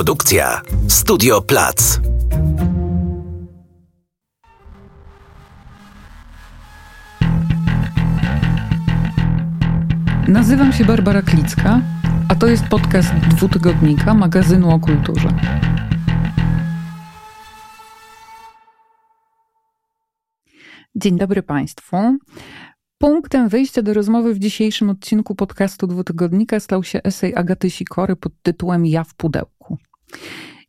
Produkcja Studio Plac. Nazywam się Barbara Klicka, a to jest podcast dwutygodnika magazynu o kulturze. Dzień dobry Państwu. Punktem wyjścia do rozmowy w dzisiejszym odcinku podcastu dwutygodnika stał się esej Agaty Sikory pod tytułem Ja w pudełku.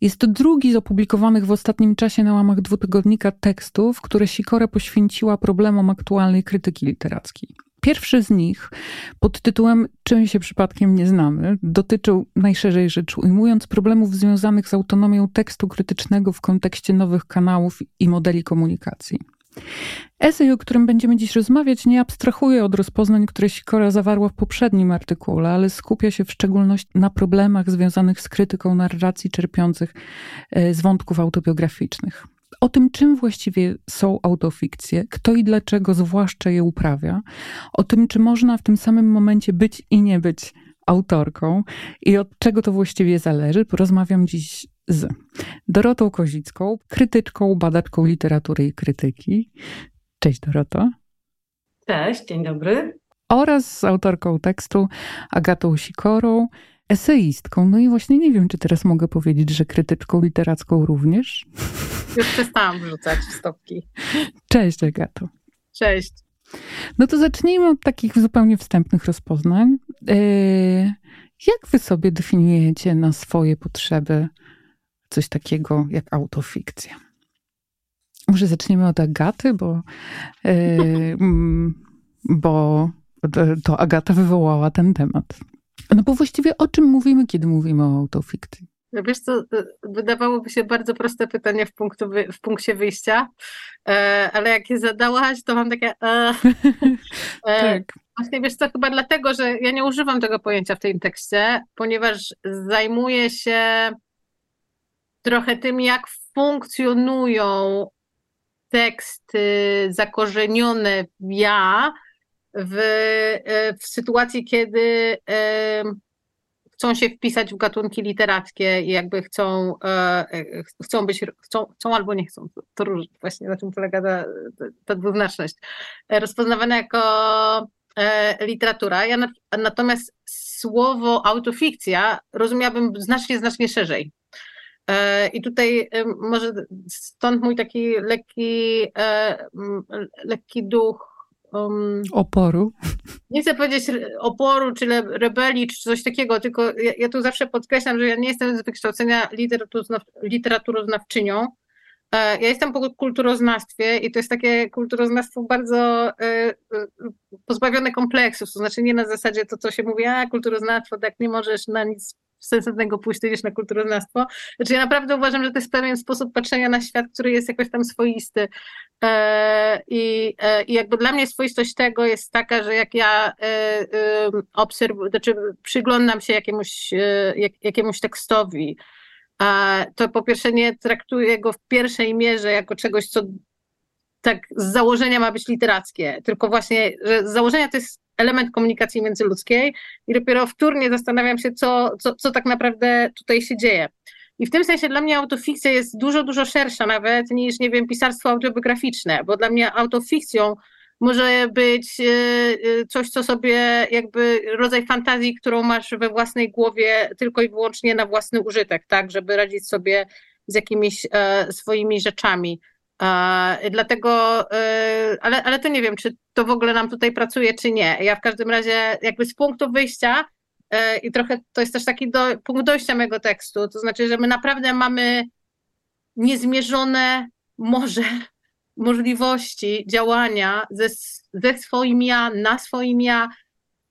Jest to drugi z opublikowanych w ostatnim czasie na łamach dwutygodnika tekstów, które Sikora poświęciła problemom aktualnej krytyki literackiej. Pierwszy z nich, pod tytułem Czym się przypadkiem nie znamy, dotyczył najszerzej rzecz ujmując problemów związanych z autonomią tekstu krytycznego w kontekście nowych kanałów i modeli komunikacji. Esej, o którym będziemy dziś rozmawiać, nie abstrahuje od rozpoznań, które Sikora zawarła w poprzednim artykule, ale skupia się w szczególności na problemach związanych z krytyką narracji czerpiących e, z wątków autobiograficznych. O tym, czym właściwie są autofikcje, kto i dlaczego zwłaszcza je uprawia, o tym, czy można w tym samym momencie być i nie być autorką i od czego to właściwie zależy, porozmawiam dziś z Dorotą Kozicką, krytyczką, badaczką literatury i krytyki. Cześć Doroto. Cześć, dzień dobry. Oraz z autorką tekstu Agatą Sikorą, eseistką. No i właśnie nie wiem, czy teraz mogę powiedzieć, że krytyczką literacką również. Już przestałam wrzucać stopki. Cześć Agato. Cześć. No to zacznijmy od takich zupełnie wstępnych rozpoznań. E, jak wy sobie definiujecie na swoje potrzeby coś takiego jak autofikcja? Może zaczniemy od Agaty, bo, e, bo to Agata wywołała ten temat. No bo właściwie o czym mówimy, kiedy mówimy o autofikcji? No wiesz co, wydawałoby się bardzo proste pytanie w, punktu w punkcie wyjścia, e, ale jak je zadałaś, to mam takie... E, e, tak. Właśnie wiesz co, chyba dlatego, że ja nie używam tego pojęcia w tym tekście, ponieważ zajmuję się trochę tym, jak funkcjonują teksty zakorzenione w ja w, w sytuacji, kiedy chcą się wpisać w gatunki literackie i jakby chcą, e, chcą być, chcą, chcą albo nie chcą. To, to różnie, właśnie na tym polega ta, ta dwuznaczność. Rozpoznawane jako literatura. Ja natomiast słowo autofikcja rozumiałabym znacznie, znacznie szerzej. E, I tutaj może stąd mój taki lekki, e, lekki duch. Um, oporu. Nie chcę powiedzieć oporu, czy rebelii, czy coś takiego, tylko ja, ja tu zawsze podkreślam, że ja nie jestem z wykształcenia literaturoznawczynią. E, ja jestem po kulturoznawstwie i to jest takie kulturoznawstwo bardzo pozbawione kompleksów, to znaczy nie na zasadzie to, co się mówi, a kulturoznawstwo, tak nie możesz na nic sensownego pójść niż na kulturoznawstwo. Znaczy ja naprawdę uważam, że to jest pewien sposób patrzenia na świat, który jest jakoś tam swoisty. E, I, e, I jakby dla mnie swoistość tego jest taka, że jak ja e, obserwuję, znaczy przyglądam się jakiemuś, jak, jakiemuś tekstowi, to po pierwsze nie traktuję go w pierwszej mierze jako czegoś, co tak z założenia ma być literackie, tylko właśnie, że z założenia to jest element komunikacji międzyludzkiej i dopiero wtórnie zastanawiam się, co, co, co tak naprawdę tutaj się dzieje. I w tym sensie dla mnie autofikcja jest dużo, dużo szersza nawet niż, nie wiem, pisarstwo autobiograficzne, bo dla mnie autofikcją może być e, e, coś, co sobie jakby rodzaj fantazji, którą masz we własnej głowie tylko i wyłącznie na własny użytek, tak, żeby radzić sobie z jakimiś e, swoimi rzeczami. Dlatego, y, ale, ale to nie wiem, czy to w ogóle nam tutaj pracuje, czy nie. Ja w każdym razie, jakby z punktu wyjścia, y, i trochę to jest też taki do, punkt dojścia mojego tekstu, to znaczy, że my naprawdę mamy niezmierzone morze możliwości działania ze, ze swoim ja, na swoim ja,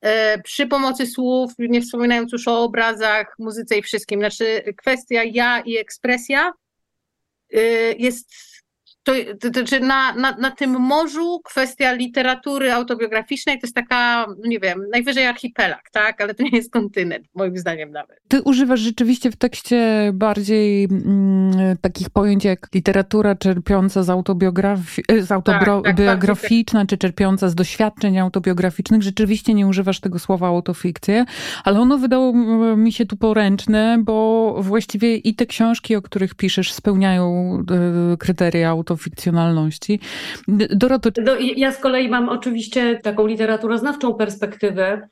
y, przy pomocy słów, nie wspominając już o obrazach, muzyce i wszystkim. Znaczy, kwestia ja i ekspresja jest to, to, to, na, na, na tym morzu kwestia literatury autobiograficznej to jest taka, nie wiem, najwyżej archipelag, tak? Ale to nie jest kontynent, moim zdaniem nawet. Ty używasz rzeczywiście w tekście bardziej mm, takich pojęć jak literatura czerpiąca z, autobiografi z tak, autobiograficzna, tak, czy czerpiąca z doświadczeń autobiograficznych. Rzeczywiście nie używasz tego słowa autofikcje, ale ono wydało mi się tu poręczne, bo właściwie i te książki, o których piszesz, spełniają e, kryteria autofikcjonalności. Doroto... No, ja z kolei mam oczywiście taką literaturoznawczą perspektywę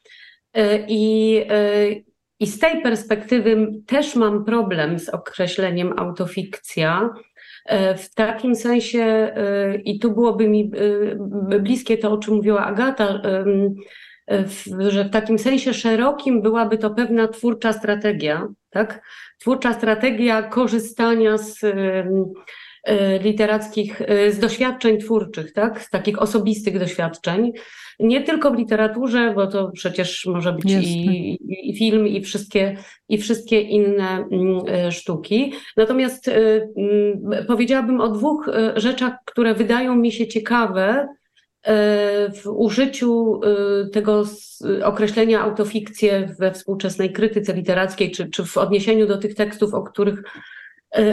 e, i, e, i z tej perspektywy też mam problem z określeniem autofikcja. W takim sensie, i tu byłoby mi bliskie to, o czym mówiła Agata, że w takim sensie szerokim byłaby to pewna twórcza strategia, tak? Twórcza strategia korzystania z e, literackich, e, z doświadczeń twórczych, tak? Z takich osobistych doświadczeń. Nie tylko w literaturze, bo to przecież może być i, i, film, i wszystkie, i wszystkie inne mm, e, sztuki. Natomiast mm, powiedziałabym o dwóch rzeczach, które wydają mi się ciekawe, E, w użyciu e, tego określenia autofikcje we współczesnej krytyce literackiej, czy, czy w odniesieniu do tych tekstów, o których, e,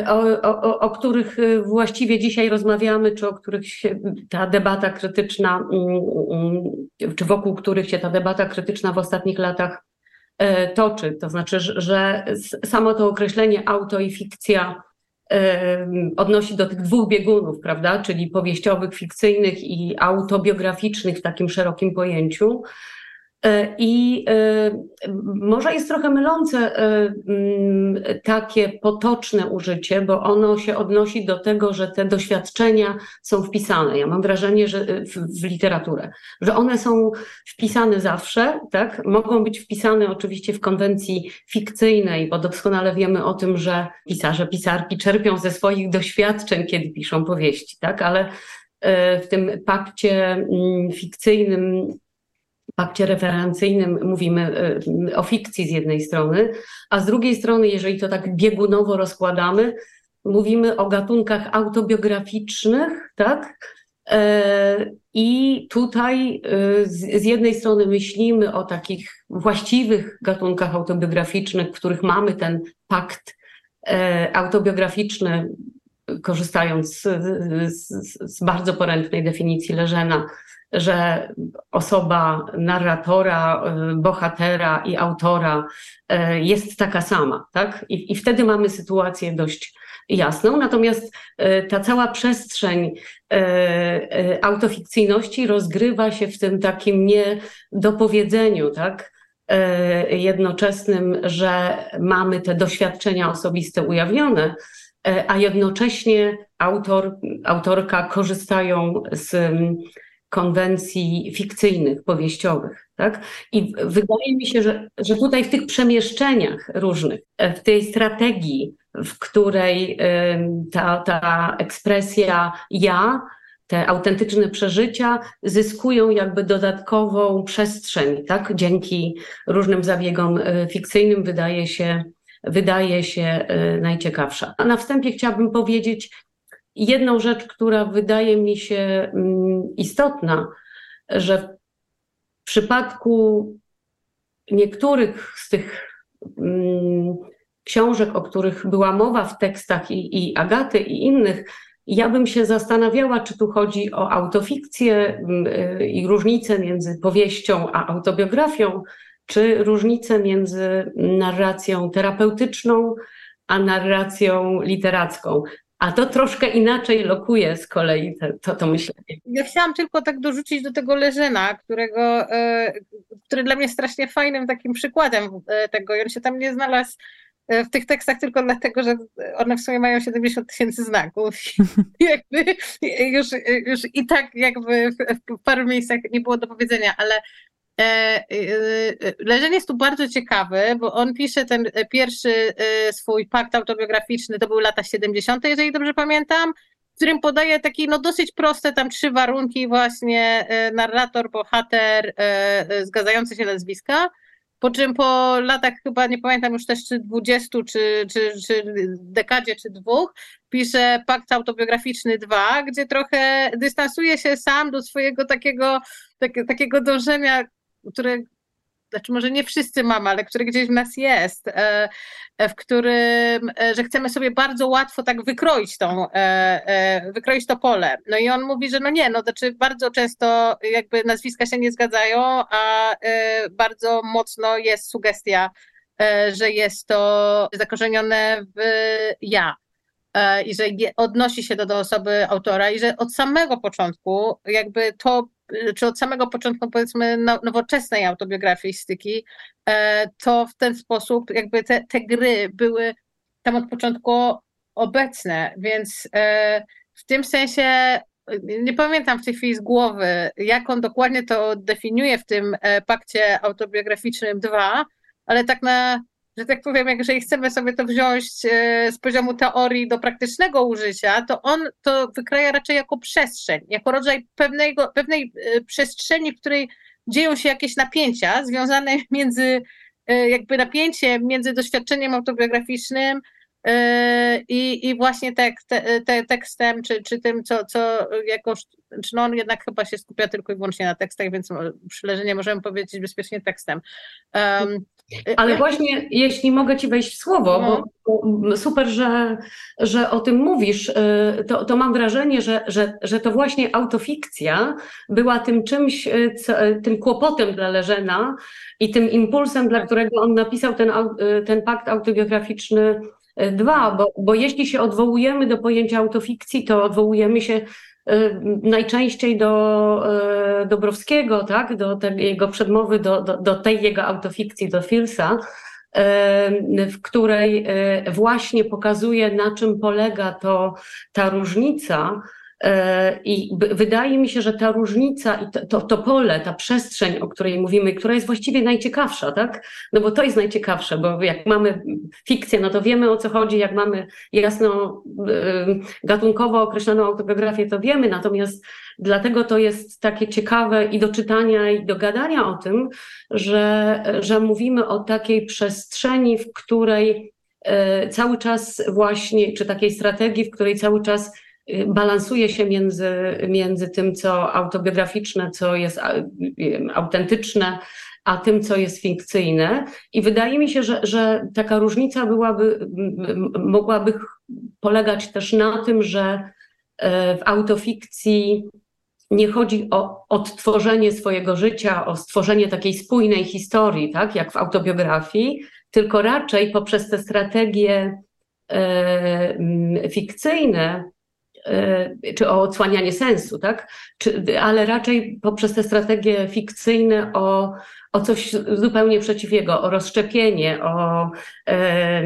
o, o, o których właściwie dzisiaj rozmawiamy, czy o których się ta debata krytyczna, mm, mm, czy wokół których się ta debata krytyczna w ostatnich latach toczy. To znaczy, że samo to określenie auto i fikcja odnosi do tych dwóch biegunów, prawda, czyli powieściowych, fikcyjnych i autobiograficznych w takim szerokim pojęciu. E, I e, może jest trochę mylące e, mm, takie potoczne użycie, bo ono się odnosi do tego, że te doświadczenia są wpisane. Ja mam wrażenie, że w, w literaturę, że one są wpisane zawsze, tak? Mogą być wpisane oczywiście w konwencji fikcyjnej, bo doskonale wiemy o tym, że pisarze, pisarki czerpią ze swoich doświadczeń, kiedy piszą powieści, tak? Ale w tym pakcie mm, fikcyjnym pakcie referencyjnym mówimy y, o fikcji z jednej strony, a z drugiej strony, jeżeli to tak biegunowo rozkładamy, mówimy o gatunkach autobiograficznych, tak? E, I tutaj y, z jednej strony myślimy o takich właściwych gatunkach autobiograficznych, w których mamy ten pakt e, autobiograficzny, korzystając z, z, z bardzo poręcznej definicji Leżena, że osoba narratora, y, bohatera i autora y, jest taka sama, tak? I, i wtedy mamy sytuację dość jasną. Natomiast y, ta cała przestrzeń autofikcyjności rozgrywa się w tym takim niedopowiedzeniu, tak? jednoczesnym, że mamy te doświadczenia osobiste ujawnione, a jednocześnie autor, autorka korzystają z konwencji fikcyjnych, powieściowych. Tak? I wydaje mi się, że, że tutaj w tych przemieszczeniach różnych, w tej strategii, w której ta, ta ekspresja ja, te autentyczne przeżycia zyskują jakby dodatkową przestrzeń, tak? Dzięki różnym zabiegom y, fikcyjnym wydaje się, wydaje się y, najciekawsza. A na wstępie chciałabym powiedzieć, jedną rzecz, która wydaje mi się mm, istotna, że w przypadku niektórych z tych mm, książek, o których była mowa w tekstach i, i Agaty i innych, ja bym się zastanawiała, czy tu chodzi o autofikcję mm, y, i różnicę między powieścią a autobiografią, czy różnicę między narracją terapeutyczną a narracją literacką. A to troszkę inaczej lokuje z kolei to, to, to myślenie. Ja chciałam tylko tak dorzucić do tego Leżena, którego, e, który dla mnie strasznie fajnym takim przykładem e, tego. I on się tam nie znalazł e, w tych tekstach tylko dlatego, że one w sumie mają 70 tysięcy znaków. jakby już, już i tak jakby w, w paru miejscach nie było do powiedzenia, ale Leżen jest tu bardzo ciekawy, bo on pisze ten pierwszy swój pakt autobiograficzny, to były lata 70., jeżeli dobrze pamiętam, w którym podaje takie no dosyć proste tam trzy warunki właśnie narrator, bohater, zgadzające się nazwiska, po czym po latach chyba nie pamiętam już też czy 20 czy, czy, czy dekadzie czy dwóch pisze pakt autobiograficzny 2, gdzie trochę dystansuje się sam do swojego takiego, tak, takiego dążenia które, znaczy może nie wszyscy mamy, ale które gdzieś w nas jest, e, e, w którym, e, że chcemy sobie bardzo łatwo tak wykroić tą, wykroić to pole. No i on mówi, że no nie, no znaczy bardzo często jakby nazwiska się nie zgadzają, a bardzo mocno jest sugestia że jest to zakorzenione w ja i że odnosi się to do osoby autora i że od samego początku jakby to czy od samego początku powiedzmy nowoczesnej autobiografistyki, to w ten sposób jakby te, te gry były tam od początku obecne, więc w tym sensie nie pamiętam w tej chwili z głowy, jak on dokładnie to definiuje w tym e, pakcie autobiograficznym 2, ale tak na, że tak powiem, jak jeżeli chcemy sobie to wziąć e, z poziomu teorii do praktycznego użycia, to on to wykraja raczej jako przestrzeń, jako rodzaj pewnego, pewnej e, przestrzeni, w której dzieją się jakieś napięcia związane między jakby napięcie między doświadczeniem autobiograficznym i, i właśnie tekst, te, tekstem, czy, czy tym, co, co jakoś, czy no on jednak chyba się skupia tylko i wyłącznie na tekstach, więc przyleżenie możemy powiedzieć bezpiecznie tekstem. Um, ale właśnie, jeśli mogę Ci wejść w słowo, no. bo super, że, że o tym mówisz, y, to, to mam wrażenie, że, że, że to właśnie autofikcja była tym czymś, y, co, y, tym kłopotem dla Leżena i tym impulsem, dla którego on napisał ten, ten pakt autobiograficzny Dwa, bo, bo jeśli się odwołujemy do pojęcia autofikcji, to odwołujemy się najczęściej do y, Dobrowskiego, tak? do jego przedmowy, do, do, do tej jego autofikcji, do Filsa, y, w której właśnie pokazuje, na czym polega to, ta różnica I wydaje mi się, że ta różnica i to, to, pole, ta przestrzeń, o której mówimy, która jest właściwie najciekawsza, tak? No bo to jest najciekawsze, bo jak mamy fikcję, no to wiemy o co chodzi, jak mamy jasno e, gatunkowo określoną autobiografię, to wiemy, natomiast dlatego to jest takie ciekawe i do czytania, i do gadania o tym, że, że mówimy o takiej przestrzeni, w której e, cały czas właśnie, czy takiej strategii, w której cały czas balansuje się między, między tym, co autobiograficzne, co jest autentyczne, a tym, co jest fikcyjne. I wydaje mi się, że, że taka różnica byłaby, mogłaby polegać też na tym, że e, w autofikcji nie chodzi o odtworzenie swojego życia, o stworzenie takiej spójnej historii, tak, jak w autobiografii, tylko raczej poprzez te strategie e, fikcyjne czy o odsłanianie sensu, tak? Czy, ale raczej poprzez te strategie fikcyjne o, o coś zupełnie przeciwnego, o rozszczepienie, o e,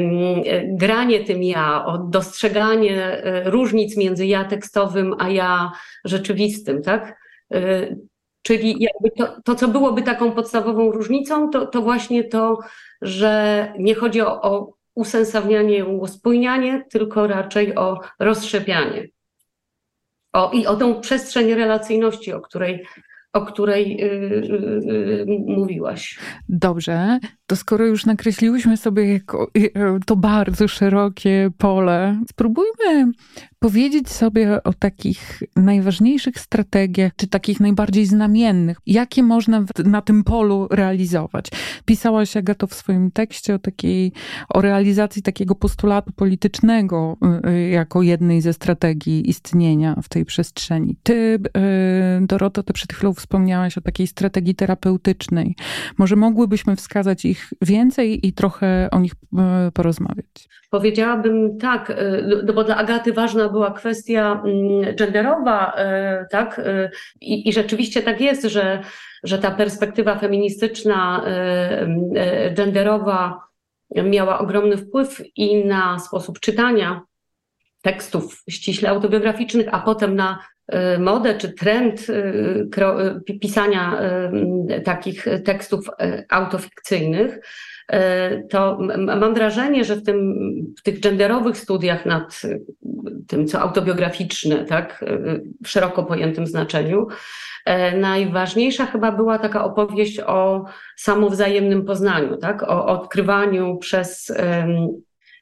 granie tym ja, o dostrzeganie e, różnic między ja tekstowym a ja rzeczywistym, tak? E, czyli jakby to, to, co byłoby taką podstawową różnicą, to, to właśnie to, że nie chodzi o, o usensownianie, uspójnianie, tylko raczej o rozszczepianie. O, I o tą przestrzeń relacyjności, o której, o której yy, yy, mówiłaś. Dobrze, to skoro już nakreśliłyśmy sobie jako, to bardzo szerokie pole, spróbujmy powiedzieć sobie o takich najważniejszych strategiach, czy takich najbardziej znamiennych, jakie można na tym polu realizować. Pisałaś, Agato, w swoim tekście o takiej, o realizacji takiego postulatu politycznego y, y, jako jednej ze strategii istnienia w tej przestrzeni. Ty, Doroto, ty przed chwilą wspomniałaś o takiej strategii terapeutycznej. Może mogłybyśmy wskazać ich więcej i trochę o nich porozmawiać? Powiedziałabym tak, no bo dla Agaty ważna była kwestia mm, genderowa, e, tak? E, I, i rzeczywiście tak jest, że, że ta perspektywa feministyczna, e, genderowa miała ogromny wpływ i na sposób czytania tekstów ściśle autobiograficznych, a potem na modę czy trend pisania takich tekstów autofikcyjnych. To mam wrażenie, że w, tym, w tych genderowych studiach nad tym, co autobiograficzne, tak, w szeroko pojętym znaczeniu, najważniejsza chyba była taka opowieść o samowzajemnym poznaniu, tak, o odkrywaniu przez,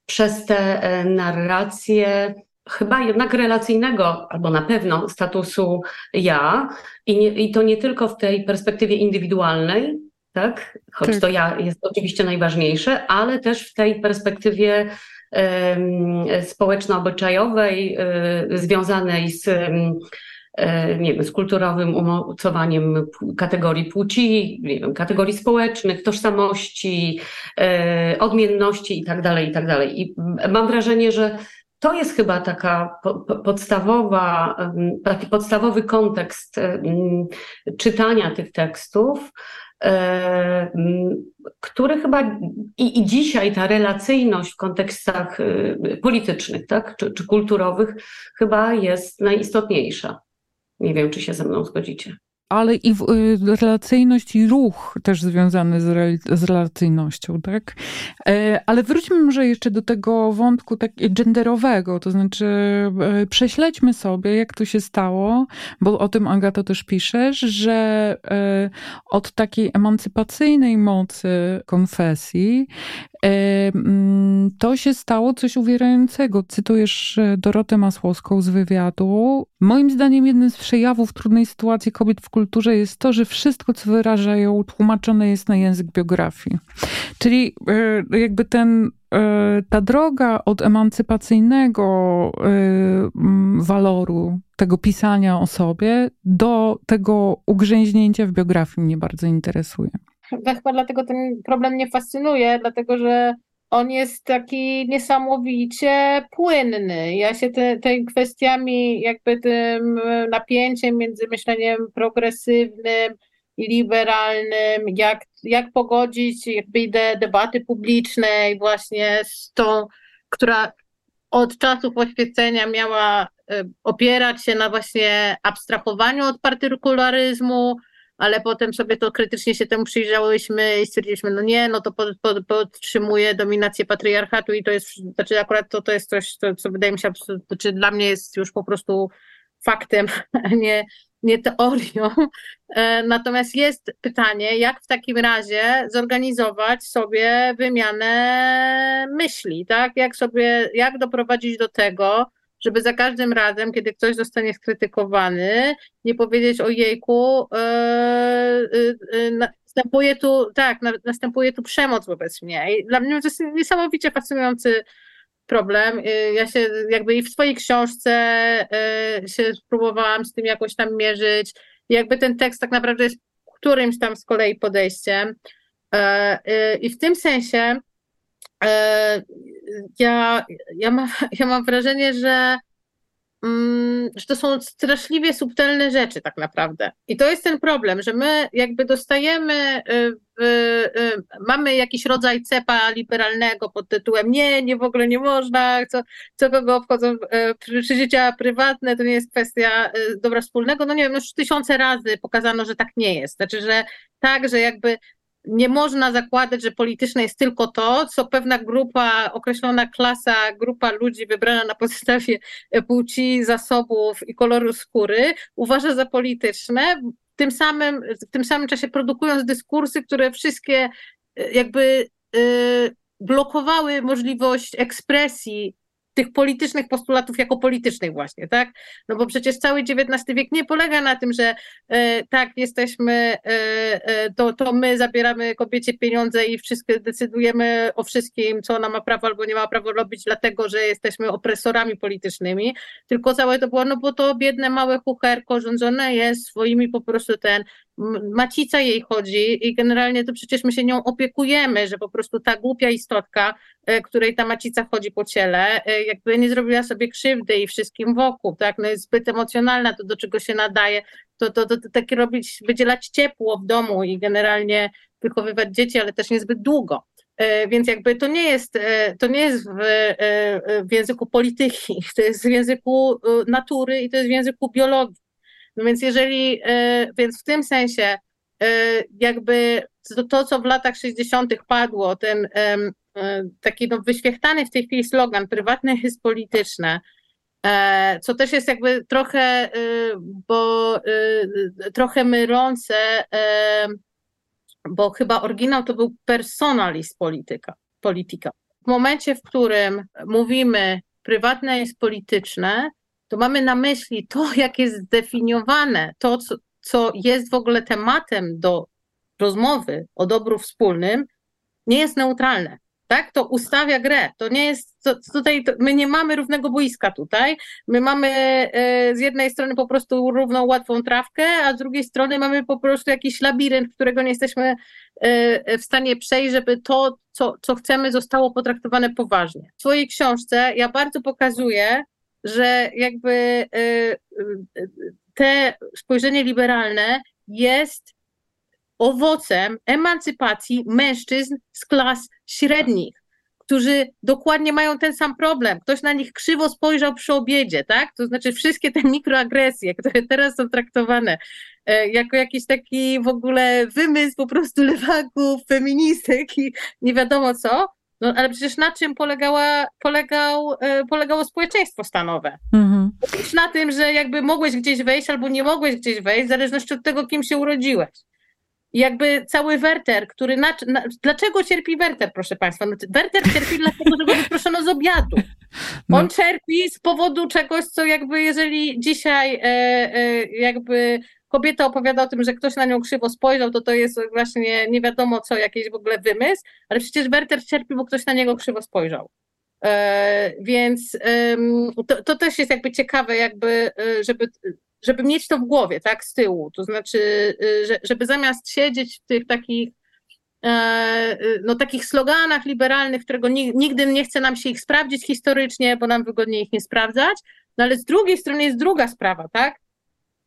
przez te e, narracje chyba jednak relacyjnego, albo na pewno statusu ja, i, nie, i to nie tylko w tej perspektywie indywidualnej, tak? Choć tak. to ja jest oczywiście najważniejsze, ale też w tej perspektywie społeczno-obyczajowej, y, związanej z e, nie wiem, z kulturowym umocowaniem kategorii płci, nie wiem, kategorii społecznych, tożsamości, e, odmienności itd., tak itd. Tak I mam wrażenie, że to jest chyba taka podstawowa, taki podstawowy kontekst czytania tych tekstów, który chyba i, i dzisiaj ta relacyjność w kontekstach y, politycznych tak, czy, czy kulturowych chyba jest najistotniejsza. Nie wiem, czy się ze mną zgodzicie ale i w, y, relacyjność i ruch też związany z, re, z relacyjnością, tak? E, ale wróćmy może jeszcze do tego wątku tak genderowego, to znaczy e, prześledźmy sobie, jak to się stało, bo o tym Agato też piszesz, że e, od takiej emancypacyjnej mocy konfesji to się stało coś uwierającego. Cytujesz Dorotę Masłowską z wywiadu. Moim zdaniem jeden z przejawów trudnej sytuacji kobiet w kulturze jest to, że wszystko, co wyrażają, tłumaczone jest na język biografii. Czyli e, jakby ten, e, ta droga od emancypacyjnego e, waloru tego pisania o sobie do tego ugrzęźnięcia w biografii mnie bardzo interesuje. Chyba dlatego ten problem nie fascynuje, dlatego że on jest taki niesamowicie płynny. Ja się te, tymi kwestiami, jakby tym napięciem między myśleniem progresywnym i liberalnym, jak, jak pogodzić jakby ideę debaty publicznej właśnie z tą, która od czasów oświecenia miała e, opierać się na właśnie abstrahowaniu od partykularyzmu, ale potem sobie to krytycznie się temu przyjrzałyśmy i stwierdziliśmy, no nie, no to pod, pod, podtrzymuje dominację patriarchatu i to jest, znaczy akurat to, to jest coś, co, co wydaje mi się, znaczy dla mnie jest już po prostu faktem, a nie, nie teorią. E, natomiast jest pytanie, jak w takim razie zorganizować sobie wymianę myśli, tak? Jak sobie, jak doprowadzić do tego, żeby za każdym razem, kiedy ktoś zostanie skrytykowany, nie powiedzieć o jejku, yy, yy, następuje tu, tak, następuje tu przemoc wobec mnie. I dla mnie to jest niesamowicie fascynujący problem. Ja się jakby i w swojej książce się spróbowałam z tym jakoś tam mierzyć. I jakby ten tekst tak naprawdę jest którymś tam z kolei podejściem. I w tym sensie E, ja, ja, mam, ja mam wrażenie, że, mm, że to są straszliwie subtelne rzeczy tak naprawdę. I to jest ten problem, że my jakby dostajemy, y, y, y, mamy jakiś rodzaj cepa liberalnego pod tytułem nie, nie w ogóle nie można, co, co kogo obchodzą przy życia prywatne, to nie jest kwestia dobra wspólnego. No nie wiem, już tysiące razy pokazano, że tak nie jest. Znaczy, że tak, że jakby nie można zakładać, że polityczne jest tylko to, co pewna grupa, określona klasa, grupa ludzi wybrana na podstawie płci, zasobów i koloru skóry uważa za polityczne, w tym samym, w tym samym czasie produkując dyskursy, które wszystkie e, jakby yy, blokowały możliwość ekspresji tych politycznych postulatów jako politycznych właśnie, tak? No bo przecież cały XIX wiek nie polega na tym, że e, tak, jesteśmy, e, e, to, to my zabieramy kobiecie pieniądze i wszystko decydujemy o wszystkim, co ona ma prawo albo nie ma prawo robić, dlatego, że jesteśmy opresorami politycznymi, tylko całe to było, no bo to biedne małe chucherko rządzone jest swoimi po prostu ten macica jej chodzi i generalnie to przecież my się nią opiekujemy, że po prostu ta głupia istotka, e, której ta macica chodzi po ciele, e, jakby nie zrobiła sobie krzywdy i wszystkim wokół, tak, no jest zbyt emocjonalna, to do czego się nadaje, to, to, to, to takie robić, wydzielać ciepło w domu i generalnie wychowywać dzieci, ale też niezbyt długo. E, więc jakby to nie jest, to nie jest w, w języku polityki, to jest w języku natury i to jest w języku biologii. No więc jeżeli, e, więc w tym sensie e, jakby to, to co w latach 60. padło, ten e, taki no, wyświechtany w tej chwili slogan, prywatne jest polityczne, co też jest jakby trochę, bo trochę mylące, bo chyba oryginał to był personalist polityka, polityka. W momencie, w którym mówimy prywatne jest polityczne, to mamy na myśli to, jak jest zdefiniowane to, co, co jest w ogóle tematem do rozmowy o dobru wspólnym, nie jest neutralne. tak? To ustawia grę. To nie jest, to, tutaj to, my nie mamy równego boiska tutaj. My mamy e, z jednej strony po prostu równą, łatwą trawkę, a z drugiej strony mamy po prostu jakiś labirynt, którego nie jesteśmy e, w stanie przejść, żeby to, co, co chcemy, zostało potraktowane poważnie. W swojej książce ja bardzo pokazuję, że jakby e, e te spojrzenie liberalne jest owocem emancypacji mężczyzn z klas średnich, którzy dokładnie mają ten sam problem. Ktoś na nich krzywo spojrzał przy obiedzie, tak? To znaczy wszystkie te mikroagresje, które teraz są traktowane e, jako jakiś taki w ogóle wymysł po prostu lewaków, feministek i nie wiadomo co, no ale przecież na czym polegała, polegał, e, polegało społeczeństwo stanowe? Mhm. Na tym, że jakby mogłeś gdzieś wejść albo nie mogłeś gdzieś wejść, w zależności od tego, kim się urodziłeś jakby cały Werter, który. Na, na, dlaczego cierpi Werter, proszę Państwa? No, Werter cierpi dlatego, że go wyproszono z obiadu. No. On cierpi z powodu czegoś, co jakby jeżeli dzisiaj e, e, jakby kobieta opowiada o tym, że ktoś na nią krzywo spojrzał, to to jest właśnie nie wiadomo co, jakiś w ogóle wymysł, ale przecież Werter cierpi, bo ktoś na niego krzywo spojrzał. E, więc to, to też jest jakby ciekawe, jakby, e, żeby żeby mieć to w głowie, tak, z tyłu. To znaczy, y, żeby zamiast siedzieć w tych takich e, no, takich sloganach liberalnych, którego nigdy nie chce nam się ich sprawdzić historycznie, bo nam wygodniej ich nie sprawdzać, no ale z drugiej strony jest druga sprawa, tak?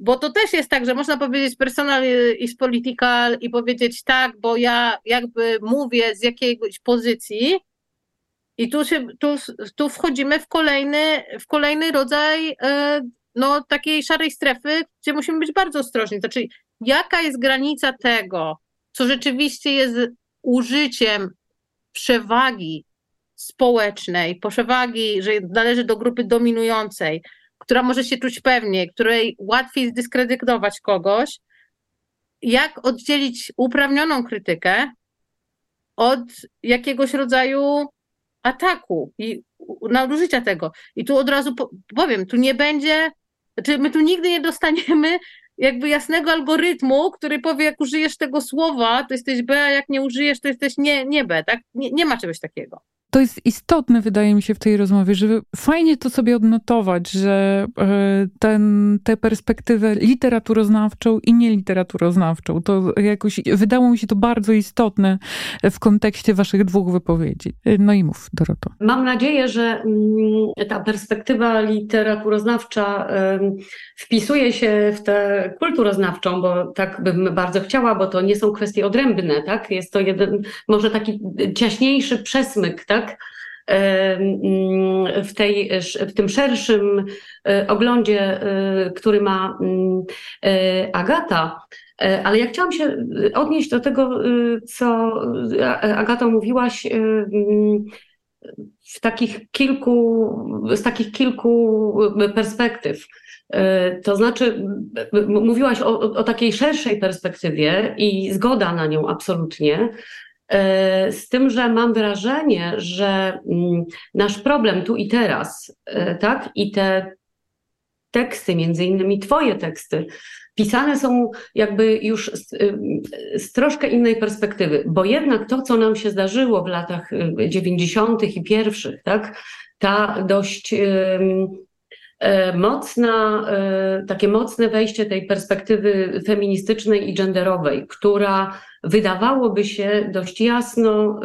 Bo to też jest tak, że można powiedzieć personal is political i powiedzieć tak, bo ja jakby mówię z jakiejś pozycji i tu, się, tu, tu wchodzimy w kolejny, w kolejny rodzaj e, no, takiej szarej strefy, gdzie musimy być bardzo ostrożni. Znaczy, jaka jest granica tego, co rzeczywiście jest użyciem przewagi społecznej, przewagi, że należy do grupy dominującej, która może się czuć pewnie, której łatwiej zdyskredytować kogoś, jak oddzielić uprawnioną krytykę od jakiegoś rodzaju ataku i nadużycia tego. I tu od razu powiem, tu nie będzie znaczy, my tu nigdy nie dostaniemy jakby jasnego algorytmu, który powie, jak użyjesz tego słowa, to jesteś B, a jak nie użyjesz, to jesteś nie, nie B, tak? Nie, nie ma czegoś takiego to jest istotne, wydaje mi się, w tej rozmowie, żeby fajnie to sobie odnotować, że e, ten, tę perspektywę literaturoznawczą i nieliteraturoznawczą, to jakoś wydało mi się to bardzo istotne w kontekście waszych dwóch wypowiedzi. No i mów, Doroto. Mam nadzieję, że mm, ta perspektywa literaturoznawcza wpisuje się w tę kulturoznawczą, bo tak bym bardzo chciała, bo to nie są kwestie odrębne, tak? Jest to jeden, może taki ciaśniejszy przesmyk, tak? Tak? W, tej, w tym szerszym e, oglądzie, e, który ma mm, e, Agata. Ale ja chciałam się odnieść do tego, co Agata mówiłaś w takich kilku, z takich kilku perspektyw. To znaczy, mówiłaś o, o, takiej szerszej perspektywie i zgoda na nią absolutnie, z tym, że mam wrażenie, że mm, nasz problem tu i teraz, e, tak, i te teksty, między innymi Twoje teksty, pisane są jakby już z, y, z, troszkę innej perspektywy, bo jednak to, co nam się zdarzyło w latach 90. Y, i pierwszych, tak, ta dość e, mocna, takie mocne wejście tej perspektywy feministycznej i genderowej, która wydawałoby się dość jasno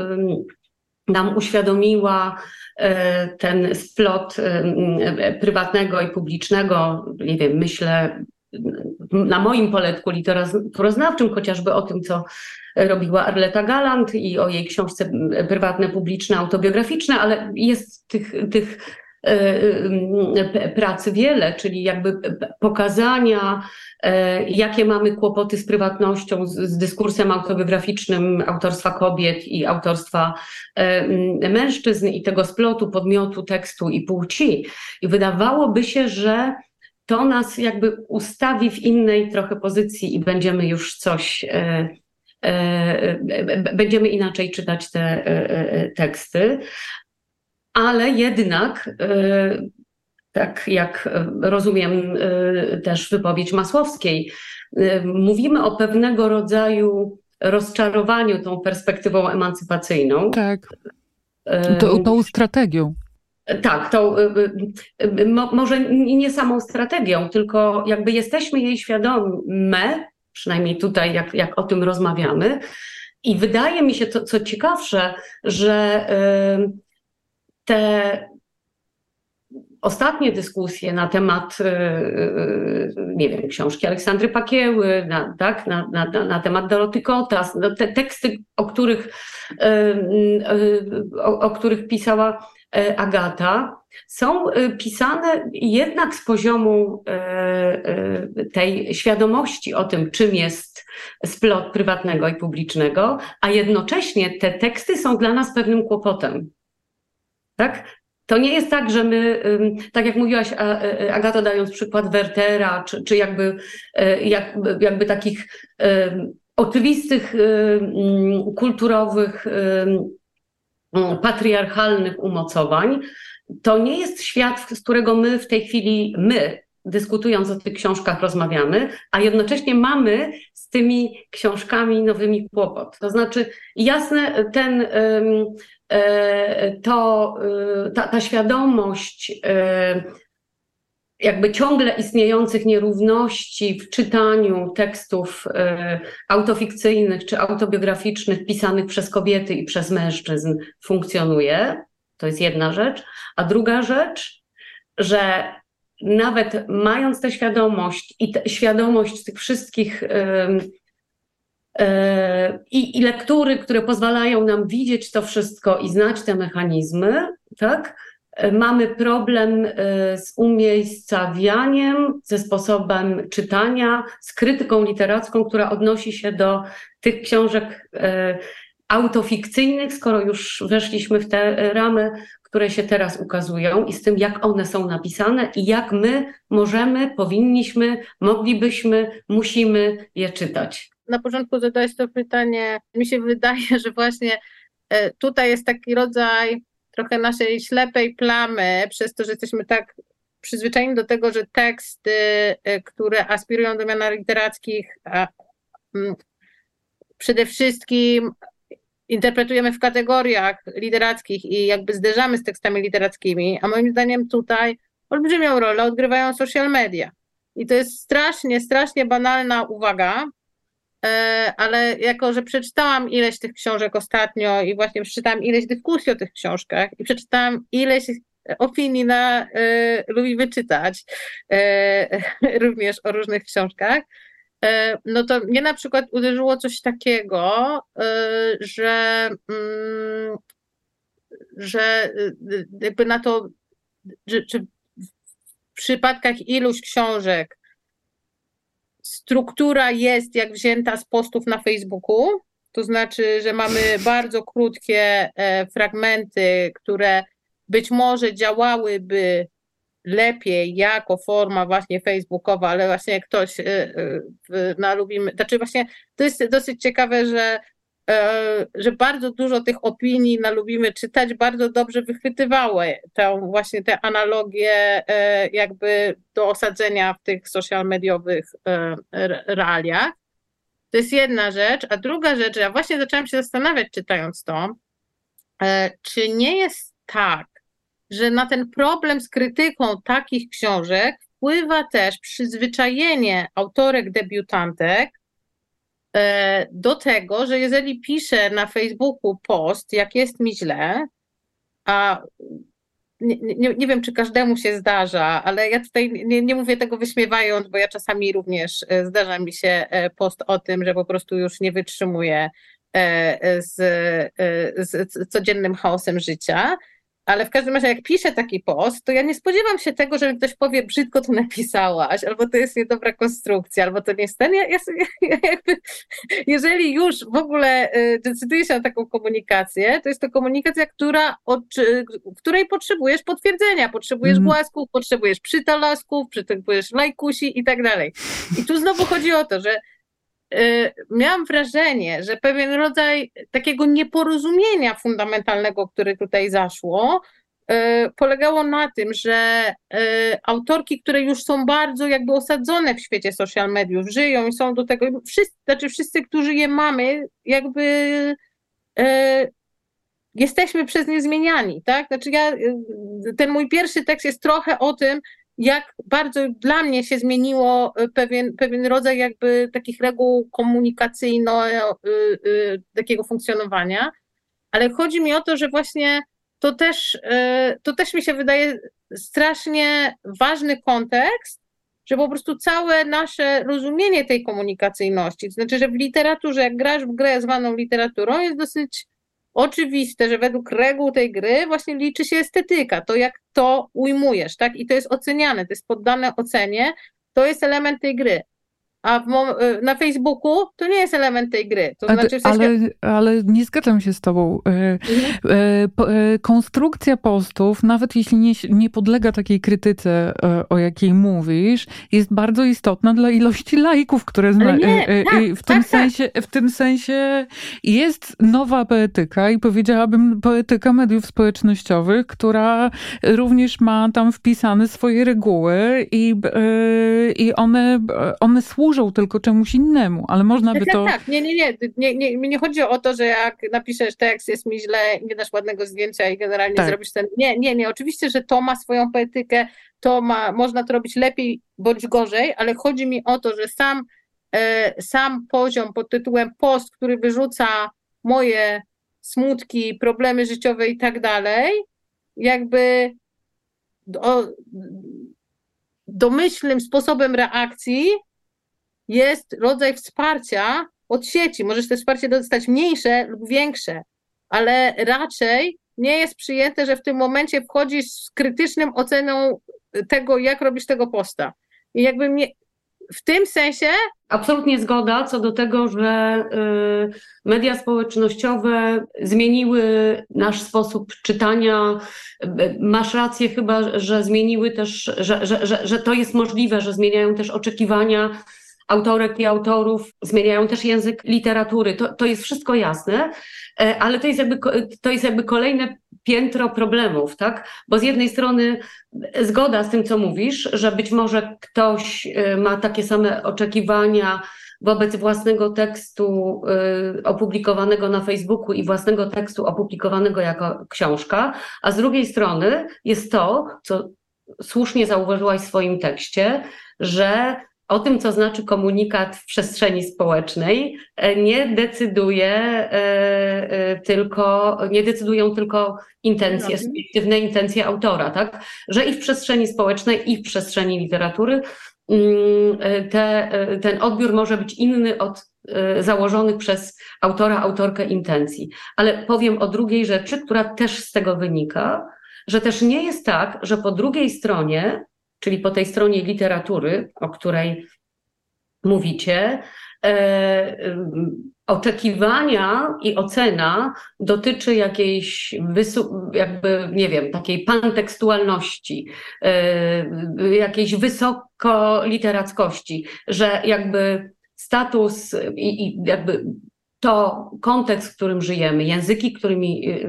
nam uświadomiła e, ten splot prywatnego i publicznego, nie wiem, myślę na moim poletku literaturoznawczym, chociażby o tym, co robiła Arleta Galant i o jej książce prywatne, publiczne, autobiograficzne, ale jest tych, tych e, pracy wiele, czyli jakby pokazania E, jakie mamy kłopoty z prywatnością, z, dyskursem autobiograficznym autorstwa kobiet i autorstwa e, mężczyzn i tego splotu podmiotu, tekstu i płci. I wydawałoby się, że to nas jakby ustawi w innej trochę pozycji i będziemy już coś, e, będziemy inaczej czytać te teksty. Ale jednak tak jak e, rozumiem e, też wypowiedź Masłowskiej. Mówimy o pewnego rodzaju rozczarowaniu tą perspektywą emancypacyjną. Tak. To, tą strategią. Tak, to może nie samą strategią, tylko jakby jesteśmy jej świadome, przynajmniej tutaj, jak, jak o tym rozmawiamy. I wydaje mi się, to, co ciekawsze, że te ostatnie dyskusje na temat, y, y, nie wiem, książki Aleksandry Pakieły, na, tak, na, na, na temat Doroty Kotas, no te teksty, o których, y, o, o których pisała Agata, są pisane jednak z poziomu tej świadomości o tym, czym jest splot prywatnego i publicznego, a jednocześnie te teksty są dla nas pewnym kłopotem. Tak? To nie jest tak, że my, tak jak mówiłaś e, Agato, dając przykład Wertera, czy, czy jakby, e, jakby, takich oczywistych kulturowych, patriarchalnych umocowań, to nie jest świat, z którego my w tej chwili, my, dyskutując o tych książkach, rozmawiamy, a jednocześnie mamy z tymi książkami nowymi kłopot. To znaczy, jasne, ten E, to e, ta, ta świadomość e, jakby ciągle istniejących nierówności w czytaniu tekstów autofikcyjnych czy autobiograficznych pisanych przez kobiety i przez mężczyzn funkcjonuje. To jest jedna rzecz. A druga rzecz, że nawet mając tę świadomość i świadomość tych wszystkich i, i lektury, które pozwalają nam widzieć to wszystko i znać te mechanizmy, tak? Mamy problem e, z umiejscawianiem, ze sposobem czytania, z krytyką literacką, która odnosi się do tych książek autofikcyjnych, skoro już weszliśmy w te ramy, które się teraz ukazują i z tym, jak one są napisane i jak my możemy, powinniśmy, moglibyśmy, musimy je czytać na początku zadałeś to pytanie. Mi się wydaje, że właśnie e, tutaj jest taki rodzaj trochę naszej ślepej plamy, przez to, że jesteśmy tak przyzwyczajeni do tego, że teksty, e, które aspirują do mian literackich, mm, przede wszystkim interpretujemy w kategoriach literackich i jakby zderzamy z tekstami literackimi, a moim zdaniem tutaj olbrzymią rolę odgrywają social media. I to jest strasznie, strasznie banalna uwaga, ale jako, że przeczytałam ileś tych książek ostatnio i właśnie przeczytałam ileś dyskusji o tych książkach i przeczytałam ileś opinii na y, lubi wyczytać również o różnych książkach, no to mnie na przykład uderzyło coś takiego, że, mm, że jakby na to, że, że w przypadkach iluś książek struktura jest jak wzięta z postów na Facebooku, to znaczy, że mamy bardzo krótkie e, fragmenty, które być może działałyby lepiej jako forma właśnie facebookowa, ale właśnie ktoś e, e, na lubimy, znaczy właśnie to jest dosyć ciekawe, że że bardzo dużo tych opinii na lubimy czytać bardzo dobrze wychwytywały tę właśnie te analogie e, jakby do osadzenia w tych social mediowych e, realiach. To jest jedna rzecz, a druga rzecz, ja właśnie zaczęłam się zastanawiać czytając to, czy nie jest tak, że na ten problem z krytyką takich książek wpływa też przyzwyczajenie autorek debiutantek E, do tego, że jeżeli piszę na Facebooku post, jak jest mi źle, a nie, nie, nie, wiem, czy każdemu się zdarza, ale ja tutaj nie, nie mówię tego wyśmiewając, bo ja czasami również e, zdarza mi się e, post o tym, że po prostu już nie wytrzymuję z, z codziennym chaosem życia. Ale w każdym razie, jak piszę taki post, to ja nie spodziewam się tego, że ktoś powie, brzydko to napisałaś, albo to jest niedobra konstrukcja, albo to nie jest ten. Ja, ja, ja jakby, jeżeli już w ogóle y, decyduje się na taką komunikację, to jest to komunikacja, która, od, której potrzebujesz potwierdzenia, potrzebujesz mm. głasków, potrzebujesz przytalasków, potrzebujesz lajkusi i tak dalej. I tu znowu chodzi o to, że Y, miałam wrażenie, że pewien rodzaj takiego nieporozumienia fundamentalnego, które tutaj zaszło, y, polegało na tym, że y, autorki, które już są bardzo jakby osadzone w świecie social mediów, żyją i są do tego, wszyscy, znaczy wszyscy, którzy je mamy, jakby jesteśmy przez nie zmieniani, tak? Znaczy ja, ten mój pierwszy tekst jest trochę o tym, jak bardzo dla mnie się zmieniło pewien, pewien rodzaj jakby takich reguł komunikacyjno takiego funkcjonowania, ale chodzi mi o to, że właśnie to też, to też mi się wydaje strasznie ważny kontekst, że po prostu całe nasze rozumienie tej komunikacyjności, to znaczy, że w literaturze, jak grasz w grę zwaną literaturą, jest dosyć oczywiste, że według reguł tej gry właśnie liczy się estetyka, to jak to ujmujesz, tak? I to jest oceniane, to jest poddane ocenie, to jest element tej gry a y, na Facebooku to nie jest element tej gry. To znaczy w sensie... ale, ale nie zgadzam się z tobą. E, mhm. E, konstrukcja postów, nawet jeśli nie, nie podlega takiej krytyce, o jakiej mówisz, jest bardzo istotna dla ilości lajków, które zna... nie, tak, w, tym tak, tak. sensie, w tym sensie jest nowa poetyka i powiedziałabym poetyka mediów społecznościowych, która również ma tam wpisane swoje reguły i, i one, one służą służą tylko czemuś innemu, ale można by tak, to... Tak, nie, nie, nie, nie, nie, mi nie chodzi o to, że jak napiszesz tekst, jest mi źle, nie dasz ładnego zdjęcia i generalnie tak. zrobisz ten... Nie, nie, nie, oczywiście, że to ma swoją poetykę, to ma, można to robić lepiej bądź gorzej, ale chodzi mi o to, że sam, e, sam poziom pod tytułem post, który wyrzuca moje smutki, problemy życiowe i tak dalej, jakby o, domyślnym sposobem reakcji jest rodzaj wsparcia od sieci. Możesz to wsparcie dostać mniejsze lub większe, ale raczej nie jest przyjęte, że w tym momencie wchodzisz z krytycznym oceną tego, jak robisz tego posta. I jakby mnie, w tym sensie. Absolutnie zgoda co do tego, że y, media społecznościowe zmieniły nasz sposób czytania. Masz rację chyba, że zmieniły też, że, że, że, że to jest możliwe, że zmieniają też oczekiwania autorek i autorów, zmieniają też język literatury. To, to jest wszystko jasne, e, ale to jest, jakby, to jest jakby kolejne piętro problemów, tak? Bo z jednej strony zgoda z tym, co mówisz, że być może ktoś e, ma takie same oczekiwania wobec własnego tekstu y, opublikowanego na Facebooku i własnego tekstu opublikowanego jako książka, a z drugiej strony jest to, co słusznie zauważyłaś w swoim tekście, że o tym, co znaczy komunikat w przestrzeni społecznej, e, nie decyduje e, e, tylko, nie decydują tylko intencje, subiektywne intencje autora, tak? Że i w przestrzeni społecznej, i w przestrzeni literatury mm, te, ten odbiór może być inny od założonych przez autora, autorkę intencji. Ale powiem o drugiej rzeczy, która też z tego wynika, że też nie jest tak, że po drugiej stronie czyli po tej stronie literatury, o której mówicie, e, oczekiwania i ocena dotyczy jakiejś, jakby, nie wiem, takiej pantekstualności, e, jakiejś wysokoliterackości, że jakby status i, i jakby to kontekst, w którym żyjemy, języki, którymi y, y,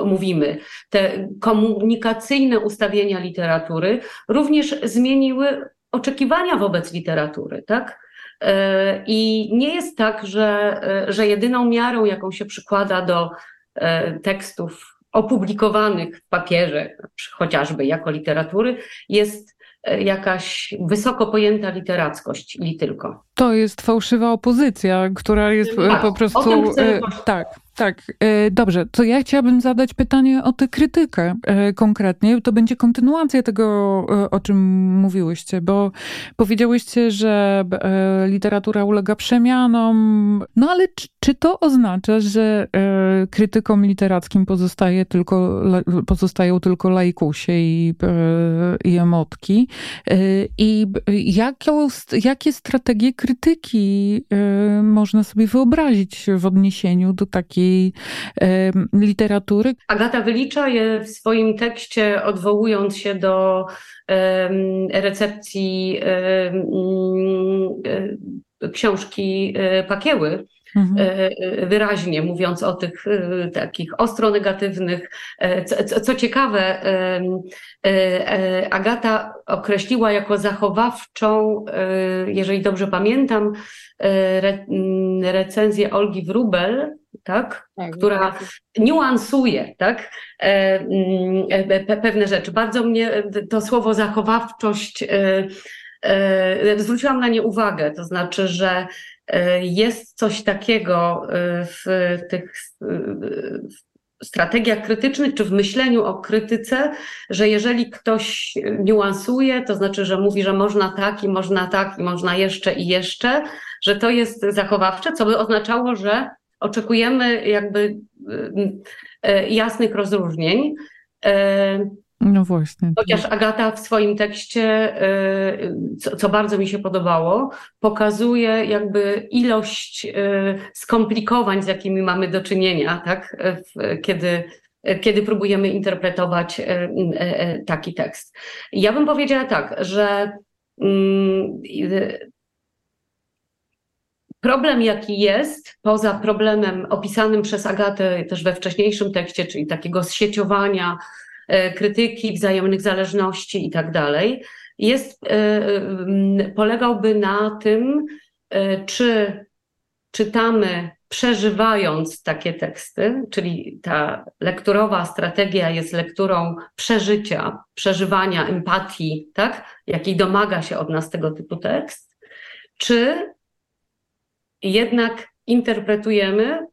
y, mówimy, te komunikacyjne ustawienia literatury również zmieniły oczekiwania wobec literatury, tak? E, I nie jest tak, że, e, że jedyną miarą, jaką się przykłada do e, tekstów opublikowanych w papierze, chociażby jako literatury, jest jakaś wysoko pojęta literackość i tylko. To jest fałszywa opozycja, która jest e, tak, po prostu. Tak, tak. E, dobrze, to ja chciałabym zadać pytanie o tę krytykę konkretnie. To będzie kontynuacja tego, o czym mówiłyście, bo powiedziałyście, że literatura ulega przemianom. No ale czy, czy to oznacza, że krytykom literackim pozostaje tylko, pozostają tylko lajkusie i, i emotki? I jaką, jakie strategie krytyki y, można sobie wyobrazić w odniesieniu do takiej y, literatury? Agata wylicza je w swoim tekście, odwołując się do recepcji książki y, Pakieły Mhm. E, e, wyraźnie mówiąc o tych e, takich ostro negatywnych. Co, co ciekawe, Agata określiła jako zachowawczą, jeżeli dobrze pamiętam, recenzję Olgi Wrubel tak? tak która niuansuje tak? Pewne rzeczy. Bardzo mnie to słowo zachowawczość, zwróciłam na nie uwagę, to znaczy, że jest coś takiego w tych strategiach krytycznych, czy w myśleniu o krytyce, że jeżeli ktoś niuansuje, to znaczy, że mówi, że można tak i można tak i można jeszcze i jeszcze, że to jest zachowawcze, co by oznaczało, że oczekujemy jakby e, jasnych rozróżnień. No właśnie. Chociaż Agata w swoim tekście, e, co, co, bardzo mi się podobało, pokazuje jakby ilość skomplikowań, z jakimi mamy do czynienia, tak? kiedy, kiedy próbujemy interpretować taki tekst. Ja bym powiedziała tak, że mm, Problem, jaki jest, poza problemem opisanym przez Agatę też we wcześniejszym tekście, czyli takiego zsieciowania, krytyki, wzajemnych zależności i tak dalej, jest, e, polegałby na tym, e, czy czytamy przeżywając takie teksty, czyli ta lekturowa strategia jest lekturą przeżycia, przeżywania, empatii, tak? jakiej domaga się od nas tego typu tekst, czy jednak interpretujemy,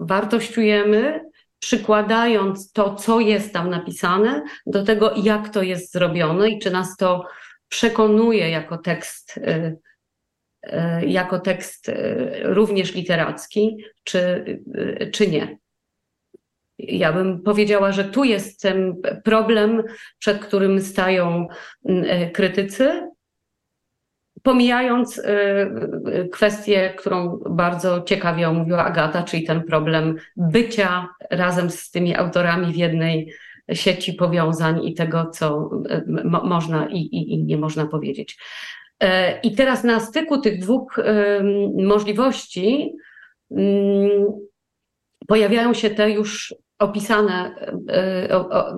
wartościujemy, przykładając to, co jest tam napisane, do tego, jak to jest zrobione i czy nas to przekonuje jako tekst, y, y, jako tekst y, również literacki, czy, czy nie. Ja bym powiedziała, że tu jest ten problem, przed którym stają krytycy, Pomijając y, y, kwestię, którą bardzo ciekawie omówiła Agata, czyli ten problem bycia razem z tymi autorami w jednej sieci powiązań i tego, co y, mo można i, i, i nie można powiedzieć. I teraz na styku tych dwóch możliwości pojawiają się te już opisane,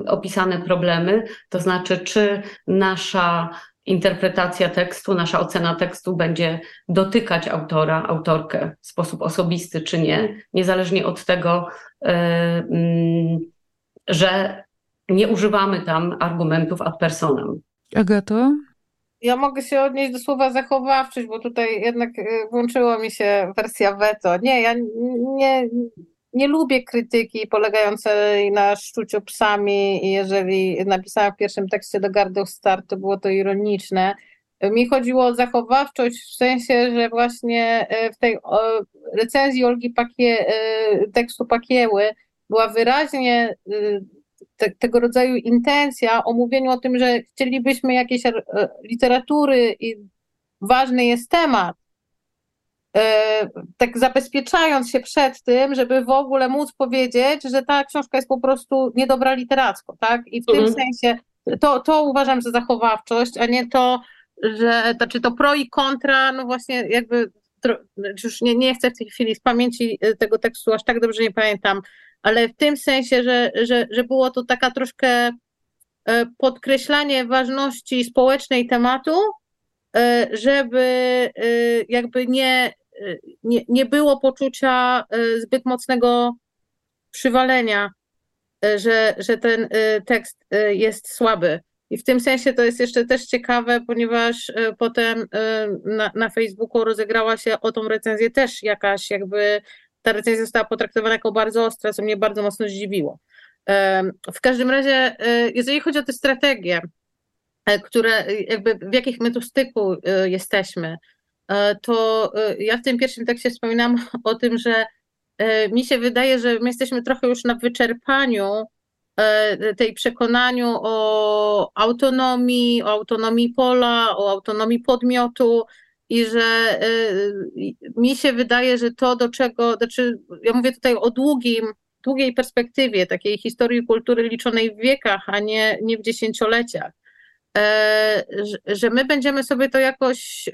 opisane problemy, to znaczy, czy nasza interpretacja tekstu, nasza ocena tekstu będzie dotykać autora, autorkę w sposób osobisty czy nie, niezależnie od tego, e, mm, że nie używamy tam argumentów ad personam. Agato? Ja mogę się odnieść do słowa zachowawczość, bo tutaj jednak e, włączyła mi się wersja veto. Nie, ja nie, nie lubię krytyki polegającej na szczuciu psami jeżeli napisałam w pierwszym tekście do Gardów Start, to było to ironiczne. Mi chodziło o zachowawczość w sensie, że właśnie e, w tej recenzji Olgi Pakie, e, tekstu Pakieły była wyraźnie e, te, tego rodzaju intencja o mówieniu o tym, że chcielibyśmy jakiejś literatury i ważny jest temat, tak zabezpieczając się przed tym, żeby w ogóle móc powiedzieć, że ta książka jest po prostu niedobra literacko, tak? I w mhm. tym sensie to, to uważam za zachowawczość, a nie to, że znaczy to pro i kontra, no właśnie jakby już nie, nie chcę w tej chwili z pamięci e, tego tekstu aż tak dobrze nie pamiętam, ale w tym sensie, że, że, że było to taka troszkę e, podkreślanie ważności społecznej tematu, żeby jakby nie nie, nie było poczucia e, zbyt mocnego przywalenia, e, że, że ten e, tekst jest słaby. I w tym sensie to jest jeszcze też ciekawe, ponieważ potem na, na Facebooku rozegrała się o tą recenzję też jakaś jakby, ta recenzja została potraktowana jako bardzo ostra, co mnie bardzo mocno zdziwiło. W każdym razie, jeżeli chodzi o te strategie, które jakby w jakich my tu styku jesteśmy, to e, ja w tym pierwszym tekście wspominam o tym, że e, mi się wydaje, że my jesteśmy trochę już na wyczerpaniu tej przekonaniu o autonomii, o autonomii pola, o autonomii podmiotu i że mi się wydaje, że to do czego, znaczy ja mówię tutaj o długim, długiej perspektywie, takiej historii kultury liczonej w wiekach, a nie, nie w dziesięcioleciach, że my będziemy sobie to jakoś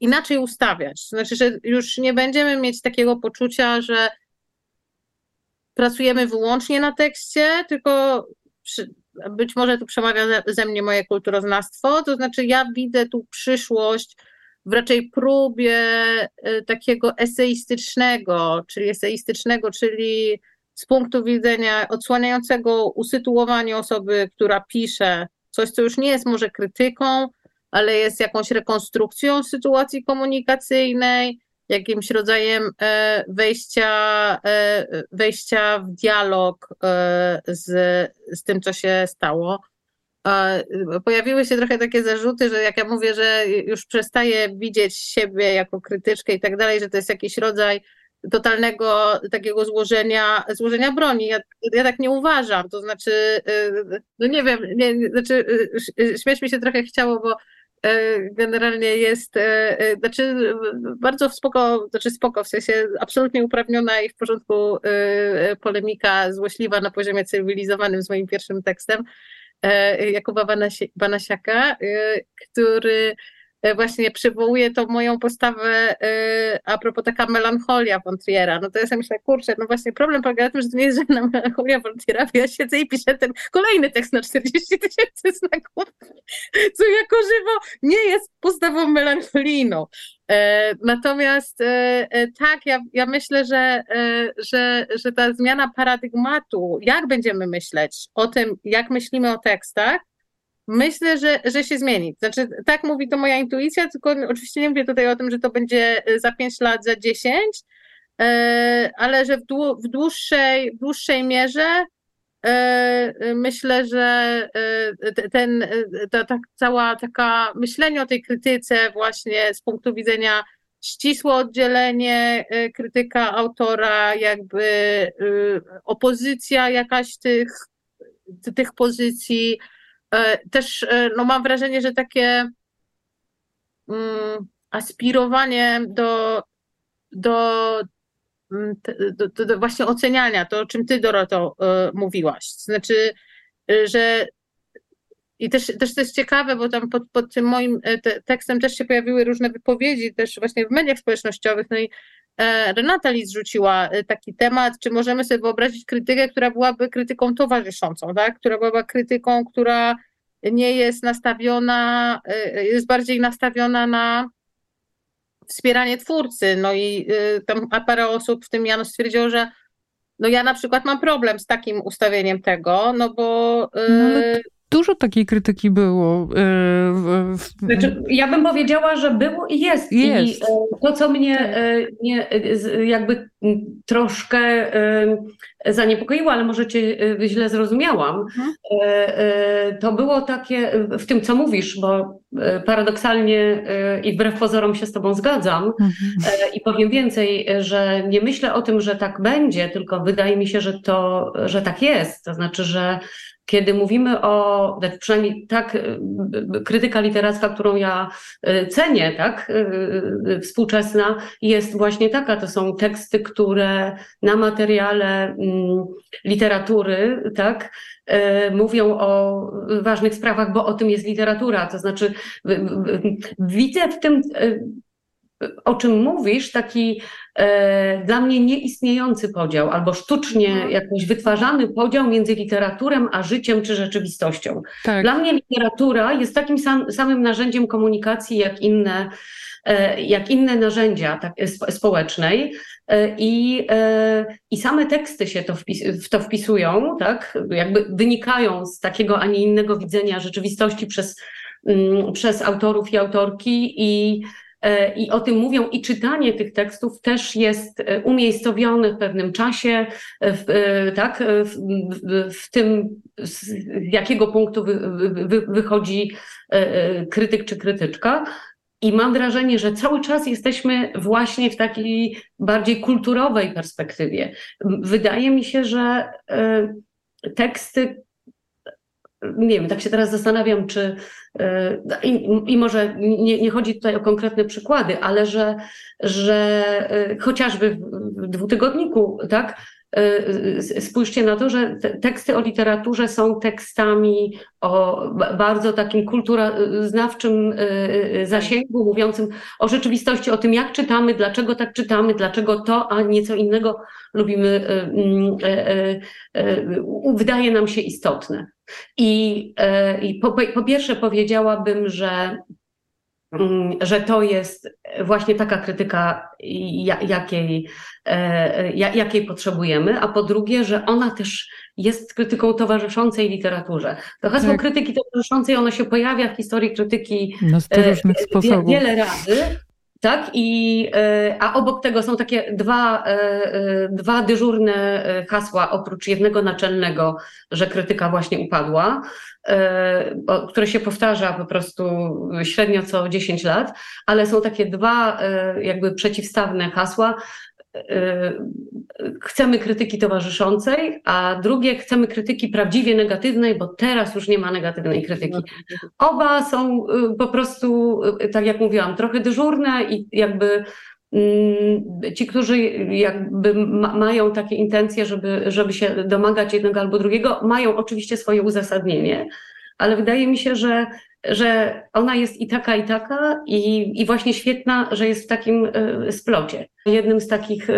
inaczej ustawiać. Znaczy, że już nie będziemy mieć takiego poczucia, że pracujemy wyłącznie na tekście, tylko przy, być może tu przemawia ze mnie moje kulturoznawstwo, to znaczy ja widzę tu przyszłość w raczej próbie e, takiego eseistycznego, czyli eseistycznego, czyli z punktu widzenia odsłaniającego usytuowania osoby, która pisze coś, co już nie jest może krytyką, ale jest jakąś rekonstrukcją sytuacji komunikacyjnej, jakimś rodzajem e, wejścia, e, wejścia w dialog z, z tym, co się stało. Pojawiły się trochę takie zarzuty, że jak ja mówię, że już przestaję widzieć siebie jako krytyczkę i tak dalej, że to jest jakiś rodzaj totalnego takiego złożenia, złożenia broni. Ja, ja tak nie uważam, to znaczy, no nie wiem, nie, znaczy, śmiać mi się trochę chciało, bo generalnie jest, znaczy bardzo spoko, znaczy spoko, w sensie absolutnie uprawniona i w porządku polemika złośliwa na poziomie cywilizowanym z moim pierwszym tekstem, E, Jakuba Banasiaka, e, który e, właśnie przywołuje tą moją postawę a propos taka melancholia Fontriera. No to ja sobie myślę, kurczę, no właśnie problem polega na tym, że to nie jest żadna melancholia Fontriera, ja siedzę i piszę ten kolejny tekst na 40 tysięcy znaków, co jako żywo nie jest postawą melancholijną. E, natomiast e, e, tak, ja, ja myślę, że, że, że ta zmiana paradygmatu, jak będziemy myśleć o tym, jak myślimy o tekstach, myślę, że, że się zmieni. Znaczy, tak mówi to moja intuicja, tylko oczywiście nie mówię tutaj o tym, że to będzie za 5 lat, za 10, ale że w, w, dłuższej, w dłuższej mierze E, myślę, że e, ten, ta, ta cała taka myślenie o tej krytyce właśnie z punktu widzenia ścisłe oddzielenie e, krytyka autora, jakby opozycja jakaś tych, tych pozycji. Też no mam wrażenie, że takie mm, aspirowanie do, Mm, do, do, do właśnie oceniania, to o czym ty Doroto y, mówiłaś. Znaczy, że i też, też to jest ciekawe, bo tam pod, pod tym moim e, te, tekstem też się pojawiły różne wypowiedzi, też właśnie w mediach społecznościowych. No i e, Renata Lis rzuciła taki temat, czy możemy sobie wyobrazić krytykę, która byłaby krytyką towarzyszącą, tak? która byłaby krytyką, która nie jest nastawiona, jest bardziej nastawiona na wspieranie twórcy. No i tam parę osób, w tym Janusz stwierdziło, że no ja na przykład mam problem z takim ustawieniem tego, no bo... No dużo takiej krytyki było. Y, znaczy, ja bym powiedziała, że było i jest. jest. I to, co mnie nie, jakby troszkę zaniepokoiło, ale może cię źle zrozumiałam, mhm. to było takie, w tym co mówisz, bo paradoksalnie i wbrew pozorom się z tobą zgadzam mhm. i powiem więcej, że nie myślę o tym, że tak będzie, tylko wydaje mi się, że to, że tak jest, to znaczy, że kiedy mówimy o, przynajmniej tak, krytyka literacka, którą ja cenię, tak, współczesna, jest właśnie taka. To są teksty, które na materiale mm, literatury, tak, mówią o ważnych sprawach, bo o tym jest literatura. To znaczy, widzę w tym, o czym mówisz, taki e, dla mnie nieistniejący podział, albo sztucznie mhm. jakoś wytwarzany podział między literaturą a życiem czy rzeczywistością. Tak. Dla mnie literatura jest takim sam, samym narzędziem komunikacji, jak inne E, jak inne narzędzia tak, społecznej e, i, e, i same teksty się to wpis, w to wpisują, tak? jakby wynikają z takiego, a nie innego widzenia rzeczywistości przez, mm, przez autorów i autorki i i o tym mówią, i czytanie tych tekstów też jest umiejscowione w pewnym czasie, w, tak, w, w, tym, z jakiego punktu wy, wy, wychodzi krytyk czy krytyczka. I mam wrażenie, że cały czas jesteśmy właśnie w takiej bardziej kulturowej perspektywie. Wydaje mi się, że e, teksty, nie wiem, tak się teraz zastanawiam, czy e, i, i może nie, nie, chodzi tutaj o konkretne przykłady, ale że, że e, chociażby w dwutygodniku, tak, Y, spójrzcie na to, że teksty o literaturze są tekstami o bardzo takim kulturoznawczym zasięgu, mówiącym o rzeczywistości, o tym, jak czytamy, dlaczego tak czytamy, dlaczego to, a nieco innego lubimy, mm, wydaje nam się istotne. I, i po, po pierwsze powiedziałabym, że mm, że to jest właśnie taka krytyka, jakiej, e, jakiej potrzebujemy, a po drugie, że ona też jest krytyką towarzyszącej literaturze. To hasło tak. krytyki towarzyszącej, ono się pojawia w historii krytyki no, sposobów. wiele razy, tak? I, e, a obok tego są takie dwa, e, e, dwa dyżurne hasła, oprócz jednego naczelnego, że krytyka właśnie upadła, które się powtarza po prostu średnio co 10 lat, ale są takie dwa jakby przeciwstawne hasła, chcemy krytyki towarzyszącej, a drugie chcemy krytyki prawdziwie negatywnej, bo teraz już nie ma negatywnej krytyki. Oba są y, po prostu, y, tak jak mówiłam, trochę dyżurne i jakby mm, ci, którzy jakby mają takie intencje, żeby, żeby się domagać jednego albo drugiego, mają oczywiście swoje uzasadnienie, ale wydaje mi się, że że ona jest i taka, i taka, i, i właśnie świetna, że jest w takim y, splocie. Jednym z takich y,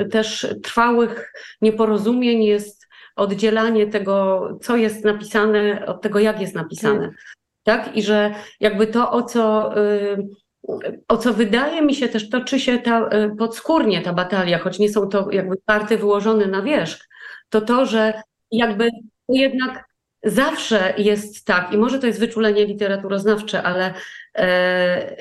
y, też trwałych nieporozumień jest oddzielanie tego, co jest napisane, od tego, jak jest napisane. Tak? I że jakby to, o co, o co wydaje mi się też toczy się ta, podskórnie ta batalia, choć nie są to jakby karty wyłożone na wierzch, to to, że jakby jednak Zawsze jest tak, i może to jest wyczulenie literaturoznawcze, ale e,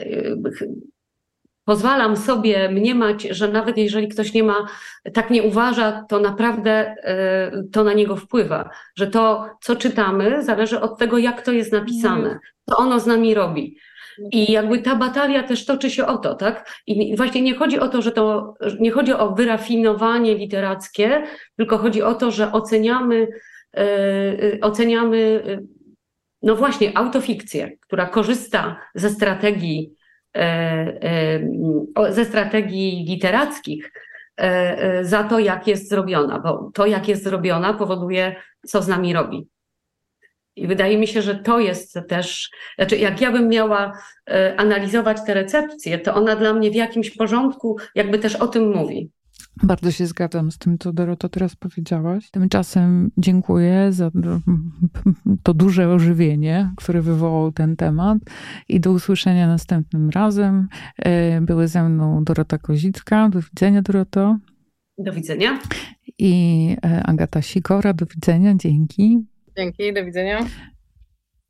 pozwalam sobie mniemać, że nawet jeżeli ktoś nie ma, tak nie uważa, to naprawdę e, to na niego wpływa. Że to, co czytamy, zależy od tego, jak to jest napisane, co ono z nami robi. I jakby ta batalia też toczy się o to, tak? I właśnie nie chodzi o to, że to nie chodzi o wyrafinowanie literackie, tylko chodzi o to, że oceniamy oceniamy, e, no właśnie, autofikcję, która korzysta ze strategii, ze strategii literackich za to, jak jest zrobiona, bo to, jak jest zrobiona, powoduje, co z nami robi. I wydaje mi się, że to jest też, znaczy jak ja bym miała analizować tę recepcję, to ona dla mnie w jakimś porządku jakby też o tym mówi. Bardzo się zgadzam z tym, co Doroto teraz powiedziałaś. Tymczasem dziękuję za to duże ożywienie, które wywołał ten temat i do usłyszenia następnym razem. E, były ze mną Dorota Kozicka. Do widzenia, Doroto. Do widzenia. I e, Agata Sikora. Do widzenia. Dzięki. Dzięki, do widzenia.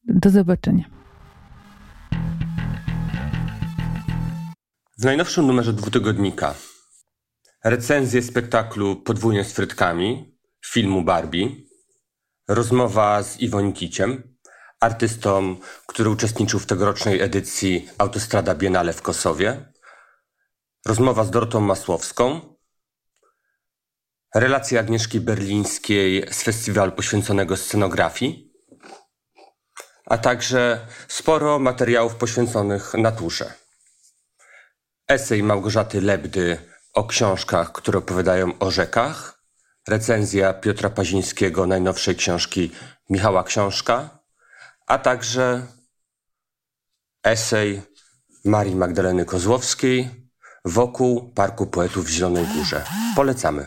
Do zobaczenia. W najnowszym numerze dwutygodnika recenzję spektaklu Podwójnie z frytkami, filmu Barbie, rozmowa z Iwon Kiciem, artystą, który uczestniczył w tegorocznej edycji Autostrada Biennale w Kosowie, rozmowa z Dorotą Masłowską, relacje Agnieszki Berlińskiej z festiwalu poświęconego scenografii, a także sporo materiałów poświęconych naturze. Esej Małgorzaty Lebdy o książkach, które opowiadają o rzekach, recenzja Piotra Pazińskiego najnowszej książki Michała Książka, a także esej Marii Magdaleny Kozłowskiej wokół Parku Poetów w Zielonej Górze. Polecamy.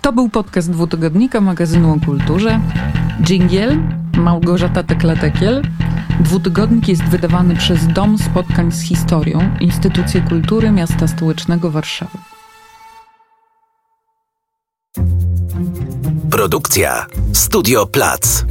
To był podcast dwutygodnika magazynu o kulturze. Dżingiel Małgorzata Teklatekiel. Dwutygodnik jest wydawany przez Dom Spotkań z Historią, Instytucję Kultury Miasta Stołecznego Warszawy. Produkcja Studio Plac.